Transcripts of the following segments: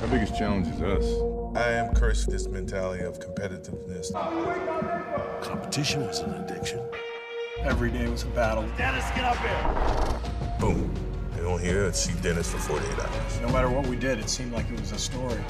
Our biggest challenge is us. I am cursed with this mentality of competitiveness. Competition was an addiction. Every day was a battle. Dennis, get up here. Boom. They don't hear and see Dennis for 48 hours. No matter what we did, it seemed like it was a story.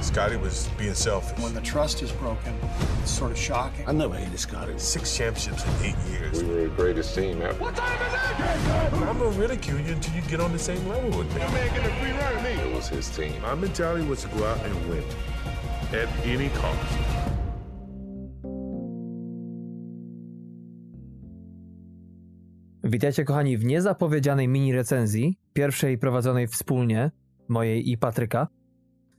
Scotty was being selfish. When the trust is broken, it's sort of shocking. I never hated Scotty. Six championships in eight years. We were the greatest team ever. What time is it? I'm gonna ridicule you until you get on the same level with me. That man getting a free run to me. It was his team. My mentality was to go out and win at any cost. Witajcie kochani w niezapowiedzianej mini recenzji, pierwszej prowadzonej wspólnie, mojej i Patryka.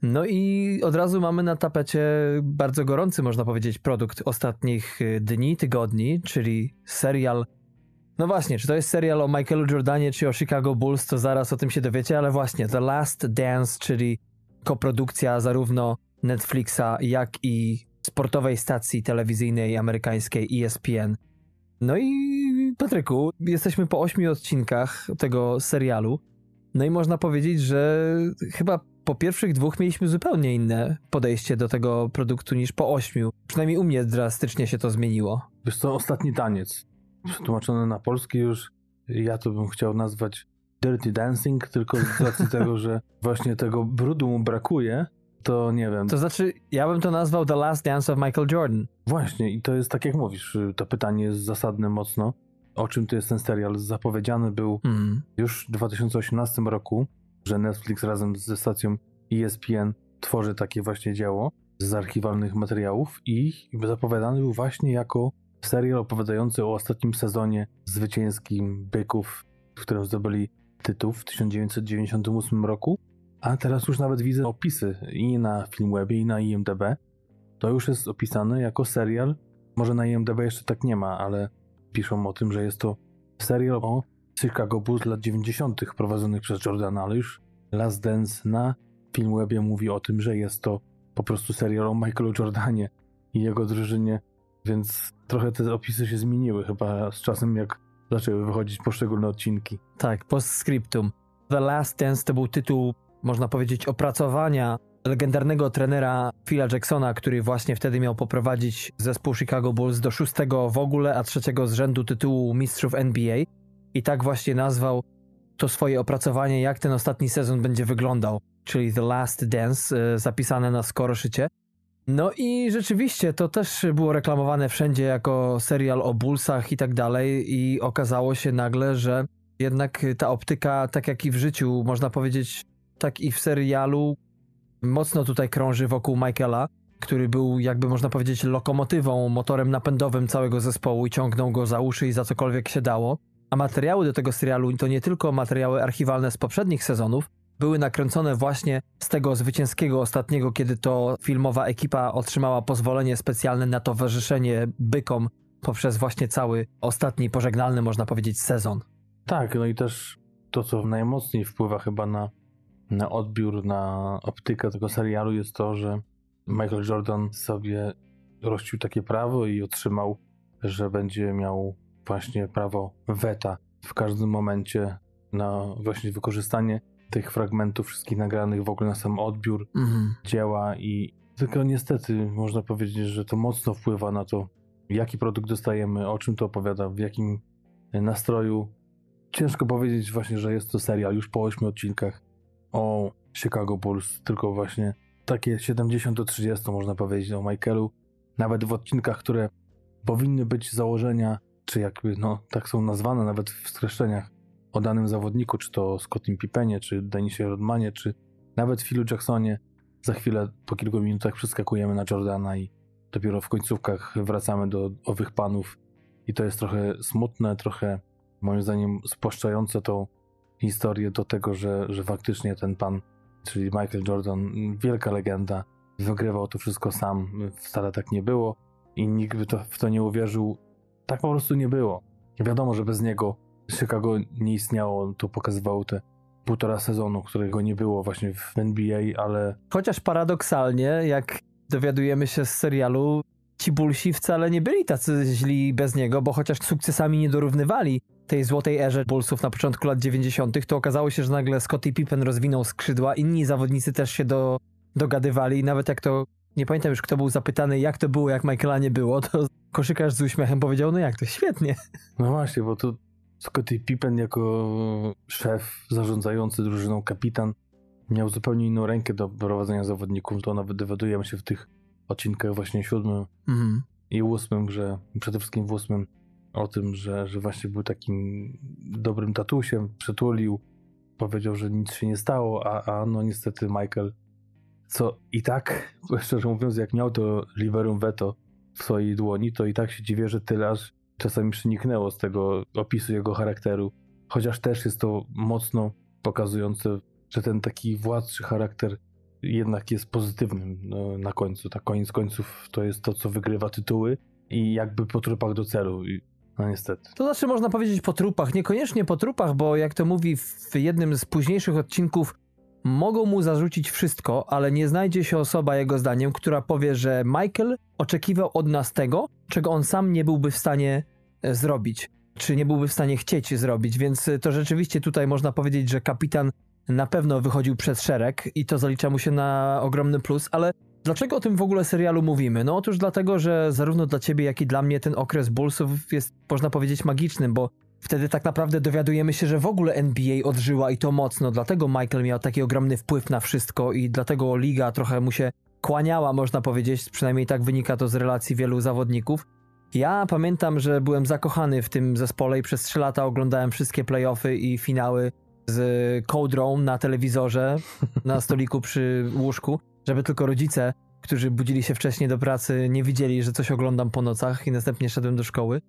No i od razu mamy na tapecie bardzo gorący, można powiedzieć, produkt ostatnich y, dni, tygodni, czyli serial. No właśnie, czy to jest serial o Michaelu Jordanie, czy o Chicago Bulls, to zaraz o tym się dowiecie, ale właśnie The Last Dance, czyli koprodukcja zarówno Netflixa, jak i sportowej stacji telewizyjnej amerykańskiej ESPN. No i Patryku, jesteśmy po ośmiu odcinkach tego serialu. No i można powiedzieć, że chyba po pierwszych dwóch mieliśmy zupełnie inne podejście do tego produktu niż po ośmiu. Przynajmniej u mnie drastycznie się to zmieniło. Wiesz co, ostatni taniec. Przetłumaczony na polski już, ja to bym chciał nazwać Dirty Dancing, tylko z racji tego, że właśnie tego brudu mu brakuje, to nie wiem. To znaczy, ja bym to nazwał The Last Dance of Michael Jordan. Właśnie, i to jest tak jak mówisz, to pytanie jest zasadne mocno. O czym to jest ten serial? Zapowiedziany był Mm. już w 2018 roku, że Netflix razem ze stacją ESPN tworzy takie właśnie dzieło z archiwalnych materiałów i zapowiadany był właśnie jako serial opowiadający o ostatnim sezonie zwycięskim Byków, w którym zdobyli tytuł w 1998 roku. A teraz już nawet widzę opisy i na Filmwebie, i na IMDb. To już jest opisane jako serial. Może na IMDb jeszcze tak nie ma, ale piszą o tym, że jest to serial o Chicago Bulls lat 90. prowadzonych przez Jordana, ale już Last Dance na Filmwebie mówi o tym, że jest to po prostu serial o Michaelu Jordanie i jego drużynie, więc trochę te opisy się zmieniły chyba z czasem, jak zaczęły wychodzić poszczególne odcinki. Tak, postscriptum. The Last Dance to był tytuł, można powiedzieć, opracowania legendarnego trenera Phila Jacksona, który właśnie wtedy miał poprowadzić zespół Chicago Bulls do szóstego w ogóle, a trzeciego z rzędu tytułu mistrzów NBA. I tak właśnie nazwał to swoje opracowanie, jak ten ostatni sezon będzie wyglądał, czyli The Last Dance, e, zapisane na skoroszycie. No i rzeczywiście to też było reklamowane wszędzie jako serial o Bullsach i tak dalej i okazało się nagle, że jednak ta optyka, tak jak i w życiu, można powiedzieć, tak i w serialu, mocno tutaj krąży wokół Michaela, który był, jakby można powiedzieć, lokomotywą, motorem napędowym całego zespołu i ciągnął go za uszy i za cokolwiek się dało. A materiały do tego serialu to nie tylko materiały archiwalne z poprzednich sezonów, były nakręcone właśnie z tego zwycięskiego ostatniego, kiedy to filmowa ekipa otrzymała pozwolenie specjalne na towarzyszenie bykom poprzez właśnie cały ostatni pożegnalny, można powiedzieć, sezon. Tak, no i też to, co najmocniej wpływa chyba na, na odbiór, na optykę tego serialu jest to, że Michael Jordan sobie rościł takie prawo i otrzymał, że będzie miał właśnie prawo weta w każdym momencie na właśnie wykorzystanie tych fragmentów wszystkich nagranych w ogóle na sam odbiór Mhm. dzieła i tylko niestety można powiedzieć, że to mocno wpływa na to, jaki produkt dostajemy, o czym to opowiada, w jakim nastroju. Ciężko powiedzieć właśnie, że jest to serial już po 8 odcinkach o Chicago Bulls, tylko właśnie takie 70 do 30 można powiedzieć o Michaelu, nawet w odcinkach, które powinny być założenia, czy jakby no tak są nazwane nawet w streszczeniach o danym zawodniku, czy to Scottim Pippenie, czy Denisie Rodmanie, czy nawet Philu Jacksonie. Za chwilę, po kilku minutach przeskakujemy na Jordana i dopiero w końcówkach wracamy do owych panów. I to jest trochę smutne, trochę moim zdaniem spłaszczające tą historię do tego, że, że faktycznie ten pan, czyli Michael Jordan, wielka legenda, wygrywał to wszystko sam. Wcale tak nie było i nikt by to, w to nie uwierzył. Tak po prostu nie było. Wiadomo, że bez niego Chicago nie istniało, to pokazywało te półtora sezonu, którego nie było właśnie w NBA, ale Chociaż paradoksalnie, jak dowiadujemy się z serialu, ci Bullsi wcale nie byli tacy źli bez niego, bo chociaż sukcesami nie dorównywali tej złotej erze Bullsów na początku lat 90., to okazało się, że nagle Scottie Pippen rozwinął skrzydła, inni zawodnicy też się do, dogadywali i nawet jak to, nie pamiętam już kto był zapytany, jak to było, jak Michaela nie było, to koszykarz z uśmiechem powiedział, no jak to, świetnie. No właśnie, bo tu Scottie Pippen jako szef zarządzający drużyną, kapitan, miał zupełnie inną rękę do prowadzenia zawodników, to nawet dowiadujemy się w tych odcinkach właśnie siódmym Mhm. i ósmym, że przede wszystkim w ósmym o tym, że, że właśnie był takim dobrym tatusiem, przytulił, powiedział, że nic się nie stało, a, a no niestety Michael, co i tak, szczerze mówiąc, jak miał to liberum veto w swojej dłoni, to i tak się dziwię, że tyle aż czasami przeniknęło z tego opisu jego charakteru, chociaż też jest to mocno pokazujące, że ten taki władczy charakter jednak jest pozytywnym no, na końcu. Tak koniec końców to jest to, co wygrywa tytuły i jakby po trupach do celu. I, no niestety. To znaczy można powiedzieć po trupach, niekoniecznie po trupach, bo jak to mówi w jednym z późniejszych odcinków, mogą mu zarzucić wszystko, ale nie znajdzie się osoba, jego zdaniem, która powie, że Michael oczekiwał od nas tego, czego on sam nie byłby w stanie e, zrobić, czy nie byłby w stanie chcieć zrobić, więc e, to rzeczywiście tutaj można powiedzieć, że kapitan na pewno wychodził przed szereg i to zalicza mu się na ogromny plus, ale Dlaczego o tym w ogóle serialu mówimy? No otóż dlatego, że zarówno dla ciebie, jak i dla mnie ten okres Bullsów jest, można powiedzieć, magicznym, bo wtedy tak naprawdę dowiadujemy się, że w ogóle NBA odżyła i to mocno, dlatego Michael miał taki ogromny wpływ na wszystko i dlatego liga trochę mu się kłaniała, można powiedzieć, przynajmniej tak wynika to z relacji wielu zawodników. Ja pamiętam, że byłem zakochany w tym zespole i przez 3 lata oglądałem wszystkie playoffy i finały z Codrą na telewizorze, na stoliku przy łóżku żeby tylko rodzice, którzy budzili się wcześniej do pracy, nie widzieli, że coś oglądam po nocach i następnie szedłem do szkoły.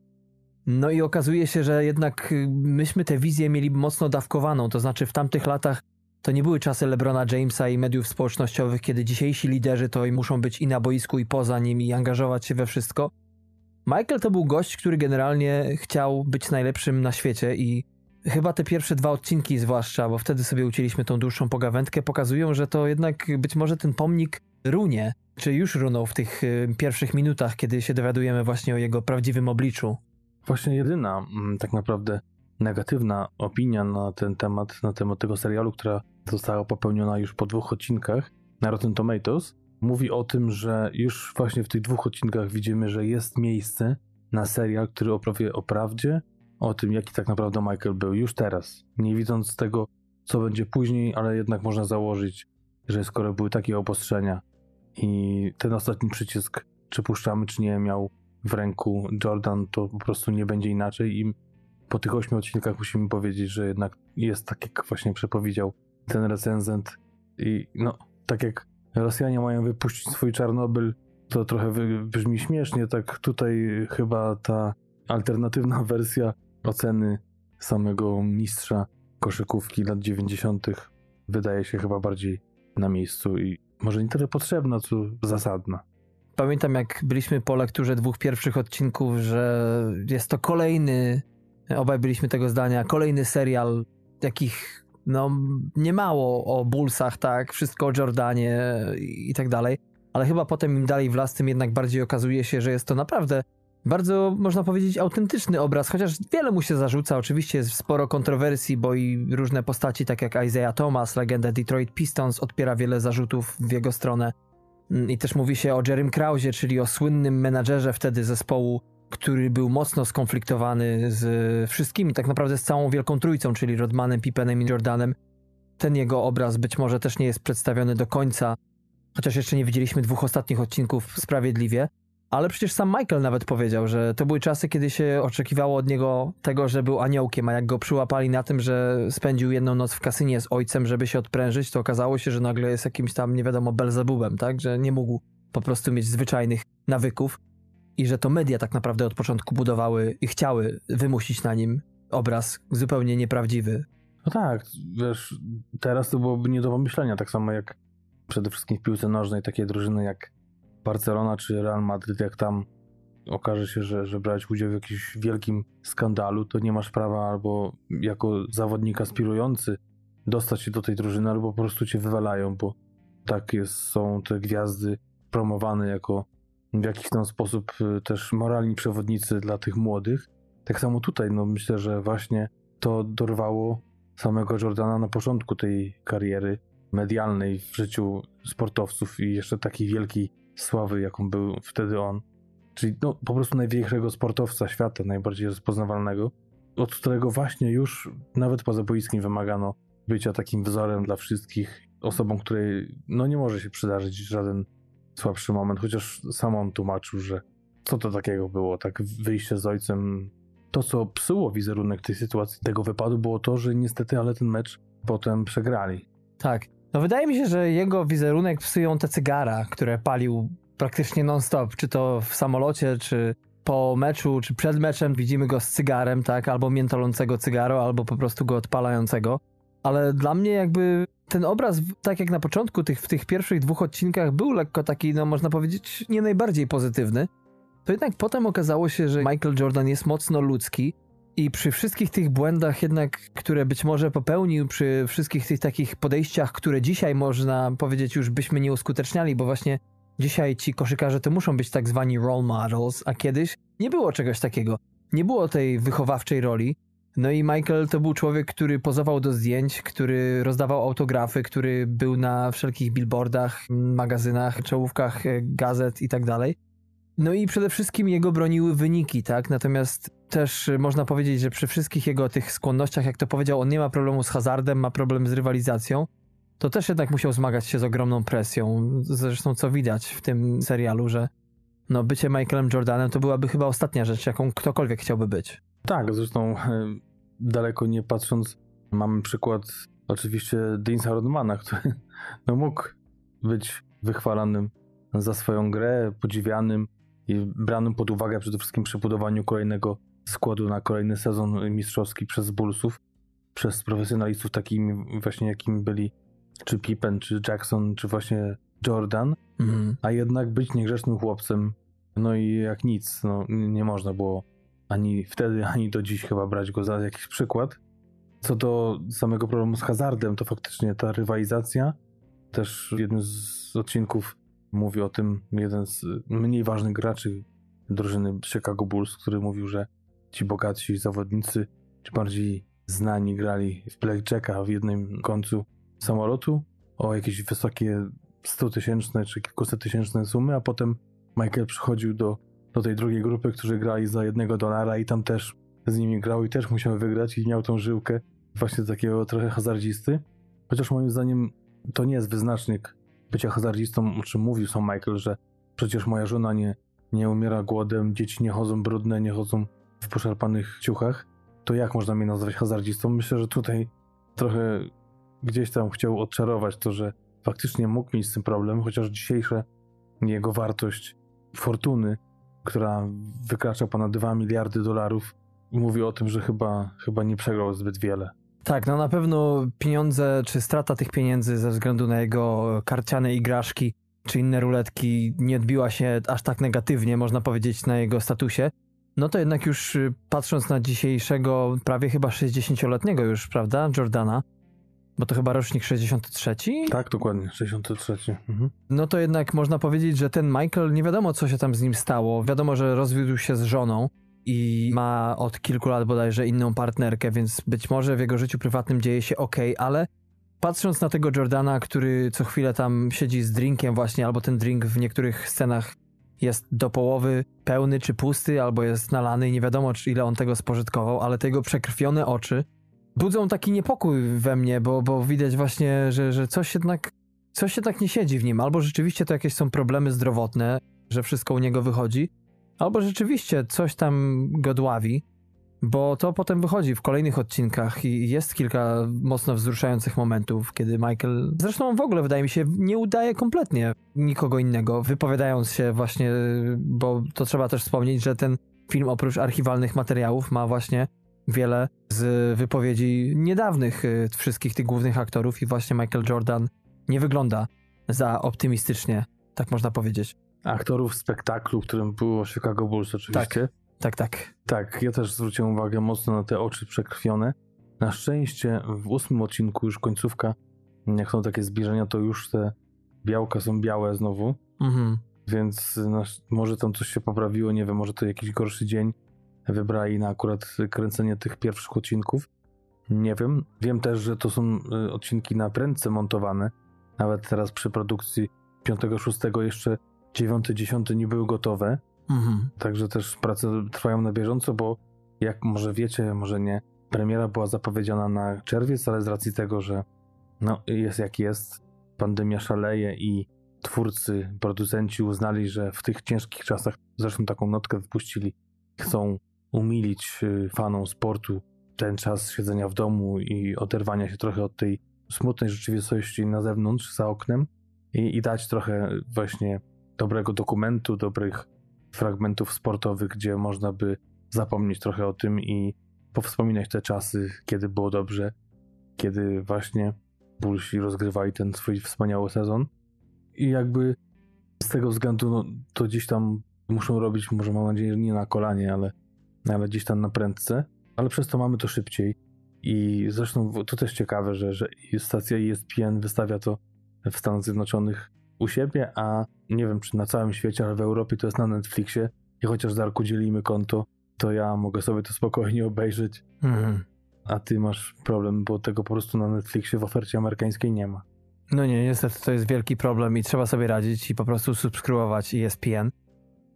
No i okazuje się, że jednak y, myśmy tę wizję mieli mocno dawkowaną, to znaczy w tamtych latach to nie były czasy LeBrona Jamesa i mediów społecznościowych, kiedy dzisiejsi liderzy to i muszą być i na boisku, i poza nim, i angażować się we wszystko. Michael to był gość, który generalnie chciał być najlepszym na świecie i chyba te pierwsze dwa odcinki zwłaszcza, bo wtedy sobie ucięliśmy tą dłuższą pogawędkę, pokazują, że to jednak być może ten pomnik runie, czy już runął w tych y, pierwszych minutach, kiedy się dowiadujemy właśnie o jego prawdziwym obliczu. Właśnie jedyna mm, tak naprawdę negatywna opinia na ten temat, na temat tego serialu, która została popełniona już po dwóch odcinkach na Rotten Tomatoes, mówi o tym, że już właśnie w tych dwóch odcinkach widzimy, że jest miejsce na serial, który opowie o prawdzie, o tym, jaki tak naprawdę Michael był już teraz. Nie widząc tego, co będzie później, ale jednak można założyć, że skoro były takie obostrzenia i ten ostatni przycisk, czy puszczamy, czy nie, miał w ręku Jordan, to po prostu nie będzie inaczej i po tych ośmiu odcinkach musimy powiedzieć, że jednak jest tak, jak właśnie przepowiedział ten recenzent i no, tak jak Rosjanie mają wypuścić swój Czarnobyl, to trochę brzmi śmiesznie, tak tutaj chyba ta alternatywna wersja oceny samego mistrza koszykówki lat 90. wydaje się chyba bardziej na miejscu i może nie tyle potrzebna, co zasadna. Pamiętam, jak byliśmy po lekturze dwóch pierwszych odcinków, że jest to kolejny, obaj byliśmy tego zdania, kolejny serial, jakich no niemało o Bullsach, tak, wszystko o Jordanie i tak dalej, ale chyba potem im dalej w las, tym jednak bardziej okazuje się, że jest to naprawdę bardzo, można powiedzieć, autentyczny obraz, chociaż wiele mu się zarzuca. Oczywiście jest sporo kontrowersji, bo i różne postaci, tak jak Isaiah Thomas, legenda Detroit Pistons, odpiera wiele zarzutów w jego stronę. Mm, I też mówi się o Jerrym Krausie, czyli o słynnym menadżerze wtedy zespołu, który był mocno skonfliktowany z wszystkimi, tak naprawdę z całą Wielką Trójcą, czyli Rodmanem, Pippenem i Jordanem. Ten jego obraz być może też nie jest przedstawiony do końca, chociaż jeszcze nie widzieliśmy dwóch ostatnich odcinków sprawiedliwie. Ale przecież sam Michael nawet powiedział, że to były czasy, kiedy się oczekiwało od niego tego, że był aniołkiem, a jak go przyłapali na tym, że spędził jedną noc w kasynie z ojcem, żeby się odprężyć, to okazało się, że nagle jest jakimś tam, nie wiadomo, Belzebubem, tak? Że nie mógł po prostu mieć zwyczajnych nawyków i że to media tak naprawdę od początku budowały i chciały wymusić na nim obraz zupełnie nieprawdziwy. No tak, wiesz, teraz to byłoby nie do pomyślenia, tak samo jak przede wszystkim w piłce nożnej takie drużyny jak Barcelona czy Real Madryt, jak tam okaże się, że, że brać udział w jakimś wielkim skandalu, to nie masz prawa albo jako zawodnik aspirujący dostać się do tej drużyny, albo po prostu cię wywalają, bo tak jest, są te gwiazdy promowane jako w jakiś tam sposób y, też moralni przewodnicy dla tych młodych. Tak samo tutaj, no myślę, że właśnie to dorwało samego Jordana na początku tej kariery medialnej w życiu sportowców i jeszcze takiej wielkiej sławy, jaką był wtedy on. Czyli no, po prostu największego sportowca świata, najbardziej rozpoznawalnego, od którego właśnie już nawet poza boiskiem wymagano bycia takim wzorem dla wszystkich, osobą, której no nie może się przydarzyć żaden słabszy moment, chociaż sam on tłumaczył, że co to takiego było, tak wyjście z ojcem. To, co psuło wizerunek tej sytuacji, tego wypadu, było to, że niestety, ale ten mecz potem przegrali. Tak. No wydaje mi się, że jego wizerunek psują te cygara, które palił praktycznie non-stop, czy to w samolocie, czy po meczu, czy przed meczem. Widzimy go z cygarem, tak, albo miętolącego cygaro, albo po prostu go odpalającego. Ale dla mnie jakby ten obraz, tak jak na początku tych, w tych pierwszych dwóch odcinkach był lekko taki, no można powiedzieć, nie najbardziej pozytywny, to jednak potem okazało się, że Michael Jordan jest mocno ludzki i przy wszystkich tych błędach jednak, które być może popełnił, przy wszystkich tych takich podejściach, które dzisiaj można powiedzieć już byśmy nie uskuteczniali, bo właśnie dzisiaj ci koszykarze to muszą być tak zwani role models, a kiedyś nie było czegoś takiego. Nie było tej wychowawczej roli. No i Michael to był człowiek, który pozował do zdjęć, który rozdawał autografy, który był na wszelkich billboardach, magazynach, czołówkach e, gazet i tak dalej. No i przede wszystkim jego broniły wyniki, tak? Natomiast też można powiedzieć, że przy wszystkich jego tych skłonnościach, jak to powiedział, on nie ma problemu z hazardem, ma problem z rywalizacją, to też jednak musiał zmagać się z ogromną presją. Zresztą co widać w tym serialu, że no bycie Michaelem Jordanem to byłaby chyba ostatnia rzecz, jaką ktokolwiek chciałby być. Tak, zresztą e, daleko nie patrząc, mamy przykład oczywiście Deansa Rodmana, który no, mógł być wychwalanym za swoją grę, podziwianym i branym pod uwagę przede wszystkim przy budowaniu kolejnego składu na kolejny sezon mistrzowski przez Bullsów, przez profesjonalistów takimi właśnie jakimi byli czy Pippen, czy Jackson, czy właśnie Jordan, Mhm. a jednak być niegrzecznym chłopcem, no i jak nic, no nie można było ani wtedy, ani do dziś chyba brać go za jakiś przykład. Co do samego problemu z hazardem, to faktycznie ta rywalizacja, też w jednym z odcinków mówi o tym jeden z mniej ważnych graczy drużyny Chicago Bulls, który mówił, że ci bogatsi zawodnicy, ci bardziej znani grali w blackjacka w jednym końcu samolotu o jakieś wysokie 100 tysięczne czy kilkuset tysięczne sumy, a potem Michael przychodził do, do tej drugiej grupy, którzy grali za jednego dolara i tam też z nimi grał i też musiał wygrać i miał tą żyłkę właśnie takiego trochę hazardzisty. Chociaż moim zdaniem to nie jest wyznacznik bycia hazardzistą, o czym mówił sam Michael, że przecież moja żona nie, nie umiera głodem, dzieci nie chodzą brudne, nie chodzą w poszarpanych ciuchach. To jak można mnie nazwać hazardzistą? Myślę, że tutaj trochę gdzieś tam chciał odczarować to, że faktycznie mógł mieć z tym problem, chociaż dzisiejsza jego wartość fortuny, która wykracza ponad 2 miliardy dolarów, mówi o tym, że chyba, chyba nie przegrał zbyt wiele. Tak, no na pewno pieniądze, czy strata tych pieniędzy ze względu na jego karciane igraszki, czy inne ruletki nie odbiła się aż tak negatywnie, można powiedzieć, na jego statusie. No to jednak już y, patrząc na dzisiejszego, prawie chyba 60-letniego już, prawda, Jordana, bo to chyba rocznik 63? Tak, dokładnie, 63. Mhm. No to jednak można powiedzieć, że ten Michael, nie wiadomo co się tam z nim stało. Wiadomo, że rozwiódł się z żoną i ma od kilku lat bodajże inną partnerkę, więc być może w jego życiu prywatnym dzieje się ok, ale patrząc na tego Jordana, który co chwilę tam siedzi z drinkiem właśnie, albo ten drink w niektórych scenach jest do połowy pełny czy pusty, albo jest nalany i nie wiadomo czy ile on tego spożytkował, ale te jego przekrwione oczy budzą taki niepokój we mnie, bo, bo widać właśnie, że, że coś jednak coś jednak nie siedzi w nim. Albo rzeczywiście to jakieś są problemy zdrowotne, że wszystko u niego wychodzi, albo rzeczywiście coś tam go dławi, bo to potem wychodzi w kolejnych odcinkach i jest kilka mocno wzruszających momentów, kiedy Michael, zresztą w ogóle wydaje mi się, nie udaje kompletnie nikogo innego, wypowiadając się właśnie, bo to trzeba też wspomnieć, że ten film oprócz archiwalnych materiałów ma właśnie wiele z wypowiedzi niedawnych y, wszystkich tych głównych aktorów i właśnie Michael Jordan nie wygląda za optymistycznie, tak można powiedzieć. Aktorów spektaklu, którym było Chicago Bulls oczywiście. Tak, tak. Tak, ja też zwróciłem uwagę mocno na te oczy przekrwione. Na szczęście w ósmym odcinku już końcówka, jak są takie zbliżenia, to już te białka są białe znowu, Mhm. więc na, może tam coś się poprawiło, nie wiem, może to jakiś gorszy dzień. wybrali na akurat kręcenie tych pierwszych odcinków. Nie wiem. Wiem też, że to są y, odcinki na prędce montowane. Nawet teraz przy produkcji 5-6 jeszcze 9-10 nie były gotowe. Mhm. Także też prace trwają na bieżąco, bo jak może wiecie, może nie, premiera była zapowiedziana na czerwiec, ale z racji tego, że no, jest jak jest, pandemia szaleje i twórcy, producenci uznali, że w tych ciężkich czasach, zresztą taką notkę wypuścili, chcą umilić y, fanom sportu ten czas siedzenia w domu i oderwania się trochę od tej smutnej rzeczywistości na zewnątrz, za oknem i, i dać trochę właśnie dobrego dokumentu, dobrych fragmentów sportowych, gdzie można by zapomnieć trochę o tym i powspominać te czasy, kiedy było dobrze, kiedy właśnie Bullsi rozgrywali ten swój wspaniały sezon. I jakby z tego względu no, to gdzieś tam muszą robić, może mam nadzieję, że nie na kolanie, ale, ale gdzieś tam na prędce, ale przez to mamy to szybciej. I zresztą to też ciekawe, że, że stacja ESPN wystawia to w Stanach Zjednoczonych u siebie, a nie wiem czy na całym świecie, ale w Europie to jest na Netflixie. I chociaż Darku dzielimy konto, to ja mogę sobie to spokojnie obejrzeć. Mhm. A ty masz problem, bo tego po prostu na Netflixie w ofercie amerykańskiej nie ma. No nie, niestety to jest wielki problem i trzeba sobie radzić i po prostu subskrybować ESPN.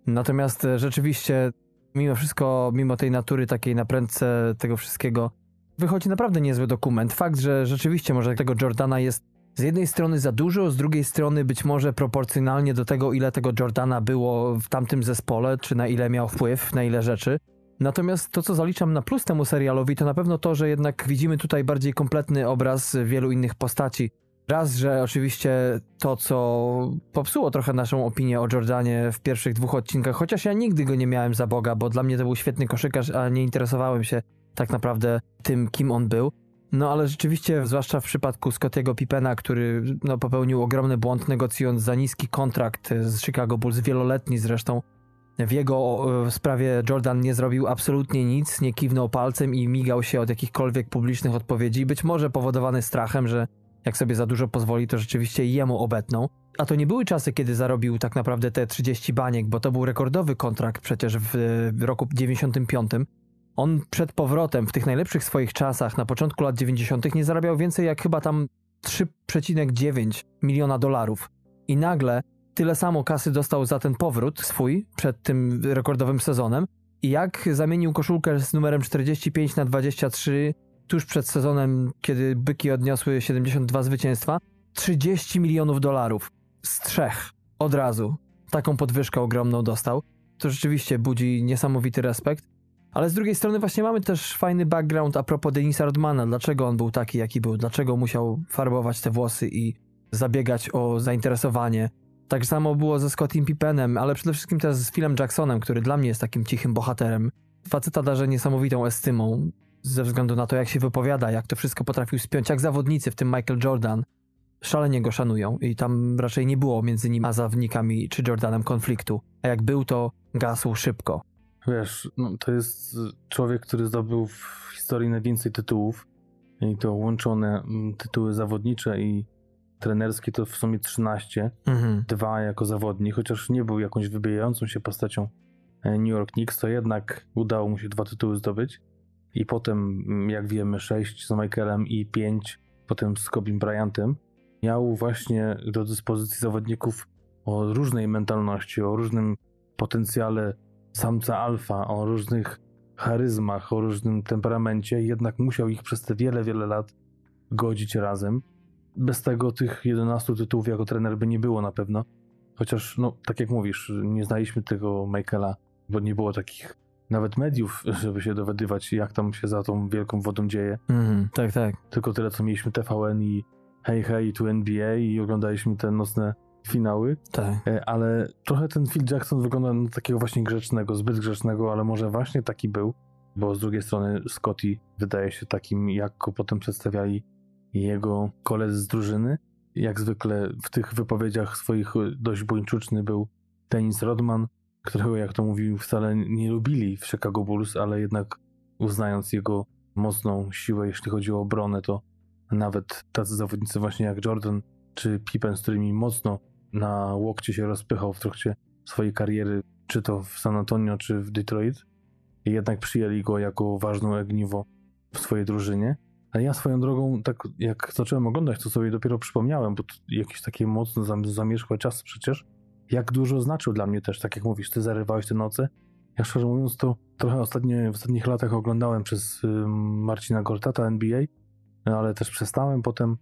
Natomiast e, rzeczywiście, mimo wszystko, mimo tej natury takiej naprędce tego wszystkiego, wychodzi naprawdę niezły dokument. Fakt, że rzeczywiście może tego Jordana jest z jednej strony za dużo, z drugiej strony być może proporcjonalnie do tego, ile tego Jordana było w tamtym zespole, czy na ile miał wpływ, na ile rzeczy. Natomiast to, co zaliczam na plus temu serialowi, to na pewno to, że jednak widzimy tutaj bardziej kompletny obraz wielu innych postaci. Raz, że oczywiście to, co popsuło trochę naszą opinię o Jordanie w pierwszych dwóch odcinkach, chociaż ja nigdy go nie miałem za Boga, bo dla mnie to był świetny koszykarz, a nie interesowałem się tak naprawdę tym, kim on był. No ale rzeczywiście, zwłaszcza w przypadku Scottiego Pippena, który no, popełnił ogromny błąd negocjując za niski kontrakt z Chicago Bulls, wieloletni zresztą, w jego sprawie Jordan nie zrobił absolutnie nic, nie kiwnął palcem i migał się od jakichkolwiek publicznych odpowiedzi, być może powodowany strachem, że jak sobie za dużo pozwoli, to rzeczywiście jemu obetną. A to nie były czasy, kiedy zarobił tak naprawdę te 30 baniek, bo to był rekordowy kontrakt przecież w roku 95. On przed powrotem, w tych najlepszych swoich czasach, na początku lat 90., nie zarabiał więcej jak chyba tam 3,9 miliona dolarów. I nagle tyle samo kasy dostał za ten powrót swój przed tym rekordowym sezonem. I jak zamienił koszulkę z numerem 45 na 23 tuż przed sezonem, kiedy byki odniosły 72 zwycięstwa, 30 milionów dolarów z trzech od razu. Taką podwyżkę ogromną dostał. To rzeczywiście budzi niesamowity respekt. Ale z drugiej strony właśnie mamy też fajny background a propos Denisa Rodmana. Dlaczego on był taki, jaki był? Dlaczego musiał farbować te włosy i zabiegać o zainteresowanie? Tak samo było ze Scottim Pippenem, ale przede wszystkim też z Philem Jacksonem, który dla mnie jest takim cichym bohaterem. Faceta darzy niesamowitą estymą ze względu na to, jak się wypowiada, jak to wszystko potrafił spiąć, jak zawodnicy, w tym Michael Jordan, szalenie go szanują i tam raczej nie było między nim a zawodnikami czy Jordanem konfliktu. A jak był, to gasł szybko. Wiesz, no, to jest człowiek, który zdobył w historii najwięcej tytułów i to łączone mm, tytuły zawodnicze i trenerskie to w sumie 13, Mhm. dwa jako zawodnik, chociaż nie był jakąś wybijającą się postacią e, New York Knicks, to jednak udało mu się dwa tytuły zdobyć i potem, mm, jak wiemy, sześć z Michaelem i pięć potem z Kobim Bryantem. Miał właśnie do dyspozycji zawodników o różnej mentalności, o różnym potencjale samca alfa, o różnych charyzmach, o różnym temperamencie, jednak musiał ich przez te wiele, wiele lat godzić razem. Bez tego tych 11 tytułów jako trener by nie było na pewno. Chociaż, no, tak jak mówisz, nie znaliśmy tego Michaela, bo nie było takich nawet mediów, żeby się dowiadywać, jak tam się za tą wielką wodą dzieje. Mhm. Tak, tak. Tylko tyle, co mieliśmy TVN i hej, hej, tu NBA i oglądaliśmy te nocne finały. Tak. E, ale trochę ten Phil Jackson wygląda na takiego właśnie grzecznego, zbyt grzecznego, ale może właśnie taki był, bo z drugiej strony Scotty wydaje się takim, jak go potem przedstawiali jego koledzy z drużyny. Jak zwykle w tych wypowiedziach swoich dość buńczuczny był Dennis Rodman, którego, jak to mówił, wcale nie lubili w Chicago Bulls, ale jednak uznając jego mocną siłę, jeśli chodzi o obronę, to nawet tacy zawodnicy właśnie jak Jordan czy Pippen, z którymi mocno na łokcie się rozpychał w trakcie swojej kariery, czy to w San Antonio, czy w Detroit, i jednak przyjęli go jako ważną ogniwo w swojej drużynie. A ja swoją drogą, tak jak zacząłem oglądać, to sobie dopiero przypomniałem, bo to jakieś takie mocno zam- zamierzchłe czasy przecież, jak dużo znaczył dla mnie też, tak jak mówisz, ty zarywałeś te noce. Ja szczerze mówiąc, to trochę ostatnie, w ostatnich latach oglądałem przez Marcina Gortata NBA, ale też przestałem potem,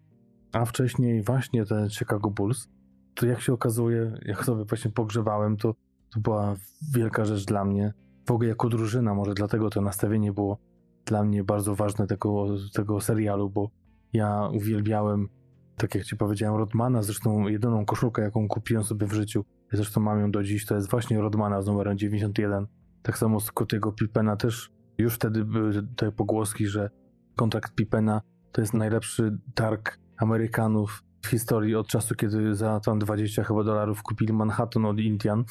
a wcześniej właśnie ten Chicago Bulls. To jak się okazuje, jak sobie właśnie pogrzebałem, to, to była wielka rzecz dla mnie. W ogóle jako drużyna, może dlatego to nastawienie było dla mnie bardzo ważne tego, tego serialu, bo ja uwielbiałem, tak jak ci powiedziałem, Rodmana, zresztą jedyną koszulkę, jaką kupiłem sobie w życiu, zresztą mam ją do dziś, to jest właśnie Rodmana z numerem 91. Tak samo z Cotiego Pippena też już wtedy były te pogłoski, że kontrakt Pippena to jest najlepszy targ Amerykanów w historii od czasu, kiedy za tam 20 chyba dolarów kupili Manhattan od Indian.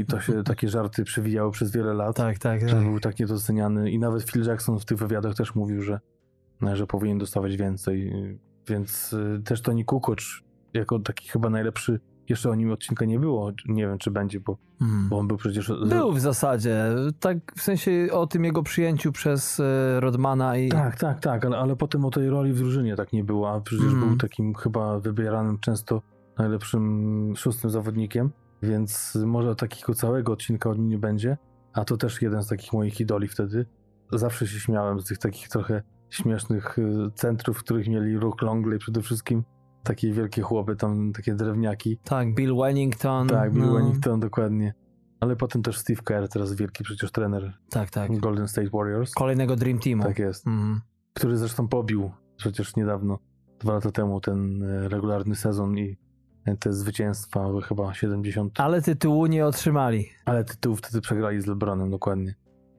I to się takie żarty przewijały przez wiele lat Tak, tak, że tak. był tak niedoceniany. I nawet Phil Jackson w tych wywiadach też mówił, że, że powinien dostawać więcej, więc y, też Tony Kukoc jako taki chyba najlepszy, jeszcze o nim odcinka nie było, nie wiem czy będzie, bo, Mhm. bo on był przecież... Był w zasadzie, tak w sensie o tym jego przyjęciu przez e, Rodmana i... Tak, tak, tak, ale, ale potem o tej roli w drużynie tak nie było, a przecież Mhm. był takim chyba wybieranym często najlepszym szóstym zawodnikiem, więc może takiego całego odcinka od nim nie będzie, a to też jeden z takich moich idoli wtedy. Zawsze się śmiałem z tych takich trochę śmiesznych y, centrów, w których mieli Rook Longley przede wszystkim, takie wielkie chłopy, tam takie drewniaki. Tak, Bill Wellington. Tak, Bill no. Wellington dokładnie. Ale potem też Steve Kerr, teraz wielki przecież trener Tak, tak. Golden State Warriors. Kolejnego Dream Teamu. Tak jest. Mhm. który zresztą pobił przecież niedawno, dwa lata temu, ten e, regularny sezon i e, te zwycięstwa, chyba 70, Ale tytułu nie otrzymali. ale tytuł wtedy przegrali z LeBronem dokładnie.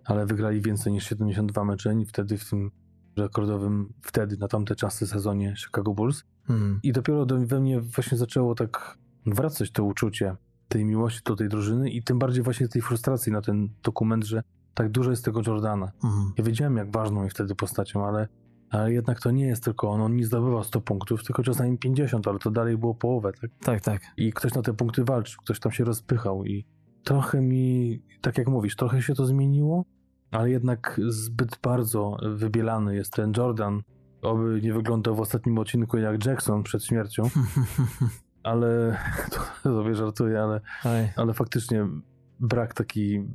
Ale wygrali więcej niż 72 mecze i wtedy w tym rekordowym, wtedy na tamte czasy sezonie Chicago Bulls. Mhm. I dopiero do, we mnie właśnie zaczęło tak wracać to uczucie tej miłości do tej drużyny i tym bardziej właśnie tej frustracji na ten dokument, że tak dużo jest tego Jordana. Mhm. Ja wiedziałem, jak ważną jest wtedy postacią, ale, ale jednak to nie jest tylko on. On nie zdobywał 100 punktów, tylko czasami 50, ale to dalej było połowę, tak? Tak, tak. I ktoś na te punkty walczył, ktoś tam się rozpychał i trochę mi, tak jak mówisz, trochę się to zmieniło, ale jednak zbyt bardzo wybielany jest ten Jordan. Oby nie wyglądał w ostatnim odcinku jak Jackson przed śmiercią, ale to sobie żartuję, ale, Oj, ale faktycznie brak takiej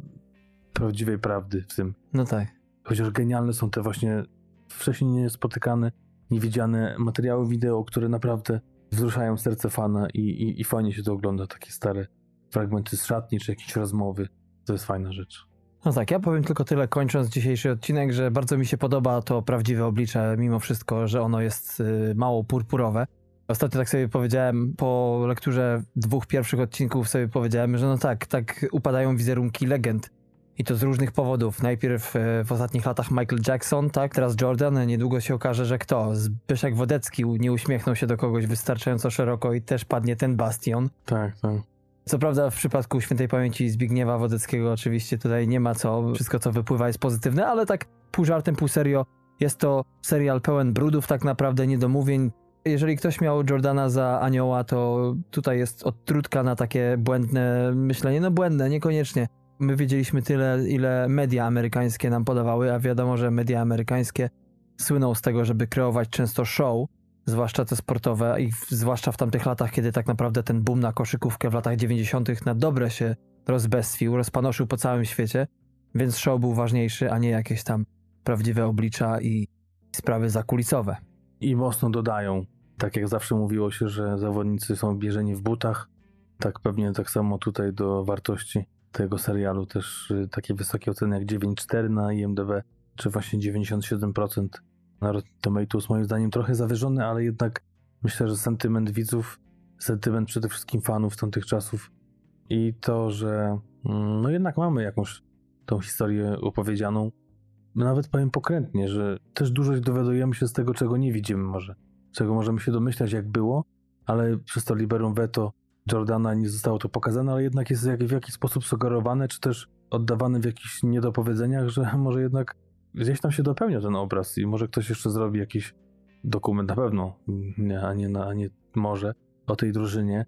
prawdziwej prawdy w tym. no tak. Chociaż genialne są te właśnie wcześniej niespotykane, niewidziane materiały wideo, które naprawdę wzruszają serce fana i, i, i fajnie się to ogląda, takie stare fragmenty z szatni czy jakieś rozmowy. To jest fajna rzecz. No tak, ja powiem tylko tyle, kończąc dzisiejszy odcinek, że bardzo mi się podoba to prawdziwe oblicze, mimo wszystko, że ono jest y, mało purpurowe. Ostatnio tak sobie powiedziałem, po lekturze dwóch pierwszych odcinków sobie powiedziałem, że no tak, tak upadają wizerunki legend. I to z różnych powodów. Najpierw e, w ostatnich latach Michael Jackson, tak, teraz Jordan, niedługo się okaże, że kto? Zbyszek Wodecki nie uśmiechnął się do kogoś wystarczająco szeroko i też padnie ten bastion. Tak, tak. Co prawda w przypadku świętej pamięci Zbigniewa Wodeckiego oczywiście tutaj nie ma co, wszystko co wypływa jest pozytywne, ale tak pół żartem, pół serio jest to serial pełen brudów, tak naprawdę niedomówień. Jeżeli ktoś miał Jordana za anioła, to tutaj jest odtrutka na takie błędne myślenie. No błędne, niekoniecznie. My wiedzieliśmy tyle, ile media amerykańskie nam podawały, a wiadomo, że media amerykańskie słyną z tego, żeby kreować często show, zwłaszcza te sportowe i zwłaszcza w tamtych latach, kiedy tak naprawdę ten boom na koszykówkę w latach 90. na dobre się rozbestwił, rozpanoszył po całym świecie, więc show był ważniejszy, a nie jakieś tam prawdziwe oblicza i sprawy zakulisowe. I mocno dodają, tak jak zawsze mówiło się, że zawodnicy są bierzeni w butach, tak pewnie tak samo tutaj do wartości tego serialu też y, takie wysokie oceny jak 9,4 na IMDb, czy właśnie 97% na Rotten Tomatoes, moim zdaniem trochę zawyżone, ale jednak myślę, że sentyment widzów, sentyment przede wszystkim fanów tamtych czasów i to, że mm, no jednak mamy jakąś tą historię opowiedzianą, nawet powiem pokrętnie, że też dużo dowiadujemy się z tego, czego nie widzimy może, czego możemy się domyślać jak było, ale przez to liberum veto Jordana nie zostało to pokazane, ale jednak jest w jakiś sposób sugerowane, czy też oddawane w jakichś niedopowiedzeniach, że może jednak gdzieś tam się dopełnia ten obraz i może ktoś jeszcze zrobi jakiś dokument na pewno, nie, a, nie, a nie może, o tej drużynie,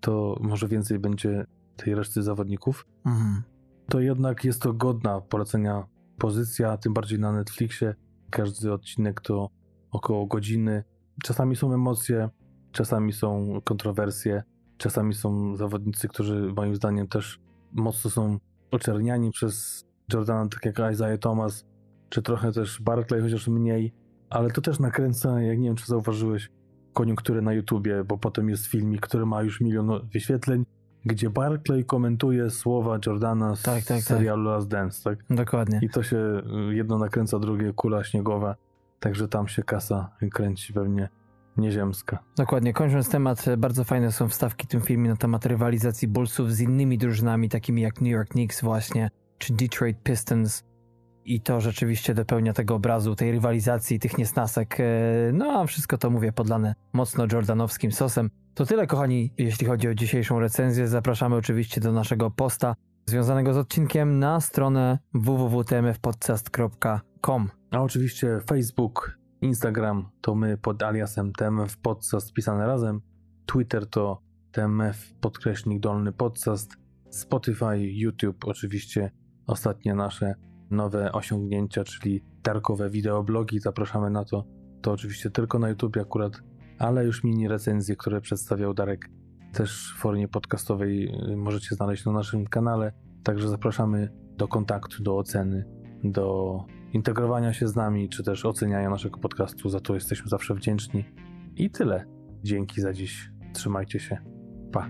to może więcej będzie tej reszty zawodników. Mhm. to jednak jest to godna polecenia pozycja, tym bardziej na Netflixie. Każdy odcinek to około godziny. Czasami są emocje, czasami są kontrowersje, czasami są zawodnicy, którzy moim zdaniem też mocno są oczerniani przez Jordana, tak jak Isaiah Thomas, czy trochę też Barclay, chociaż mniej, ale to też nakręca, jak nie wiem, czy zauważyłeś, koniunkturę na YouTubie, bo potem jest filmik, który ma już milion wyświetleń, gdzie Barclay komentuje słowa Jordana z Tak, tak, tak. serialu Last Dance, tak? Dokładnie. I to się y, jedno nakręca, drugie kula śniegowa, także tam się kasa kręci pewnie nieziemska. Dokładnie. Kończąc temat, e, bardzo fajne są wstawki w tym filmie na temat rywalizacji Bullsów z innymi drużynami, takimi jak New York Knicks właśnie, czy Detroit Pistons. I to rzeczywiście dopełnia tego obrazu, tej rywalizacji, tych niesnasek. E, No a wszystko to mówię podlane mocno jordanowskim sosem. To tyle, kochani, jeśli chodzi o dzisiejszą recenzję. Zapraszamy oczywiście do naszego posta związanego z odcinkiem na stronę www.tmfpodcast.com. A oczywiście Facebook, Instagram to my pod aliasem TMF Podcast pisane razem, Twitter to TMF podkreśnik dolny podcast, Spotify, YouTube oczywiście ostatnie nasze nowe osiągnięcia, czyli darkowe wideoblogi, zapraszamy na to. To oczywiście tylko na YouTube akurat, ale już mini recenzje, które przedstawiał Darek też w formie podcastowej y, możecie znaleźć na naszym kanale. Także zapraszamy do kontaktu, do oceny, do integrowania się z nami, czy też oceniania naszego podcastu. Za to jesteśmy zawsze wdzięczni. I tyle. Dzięki za dziś. Trzymajcie się. Pa.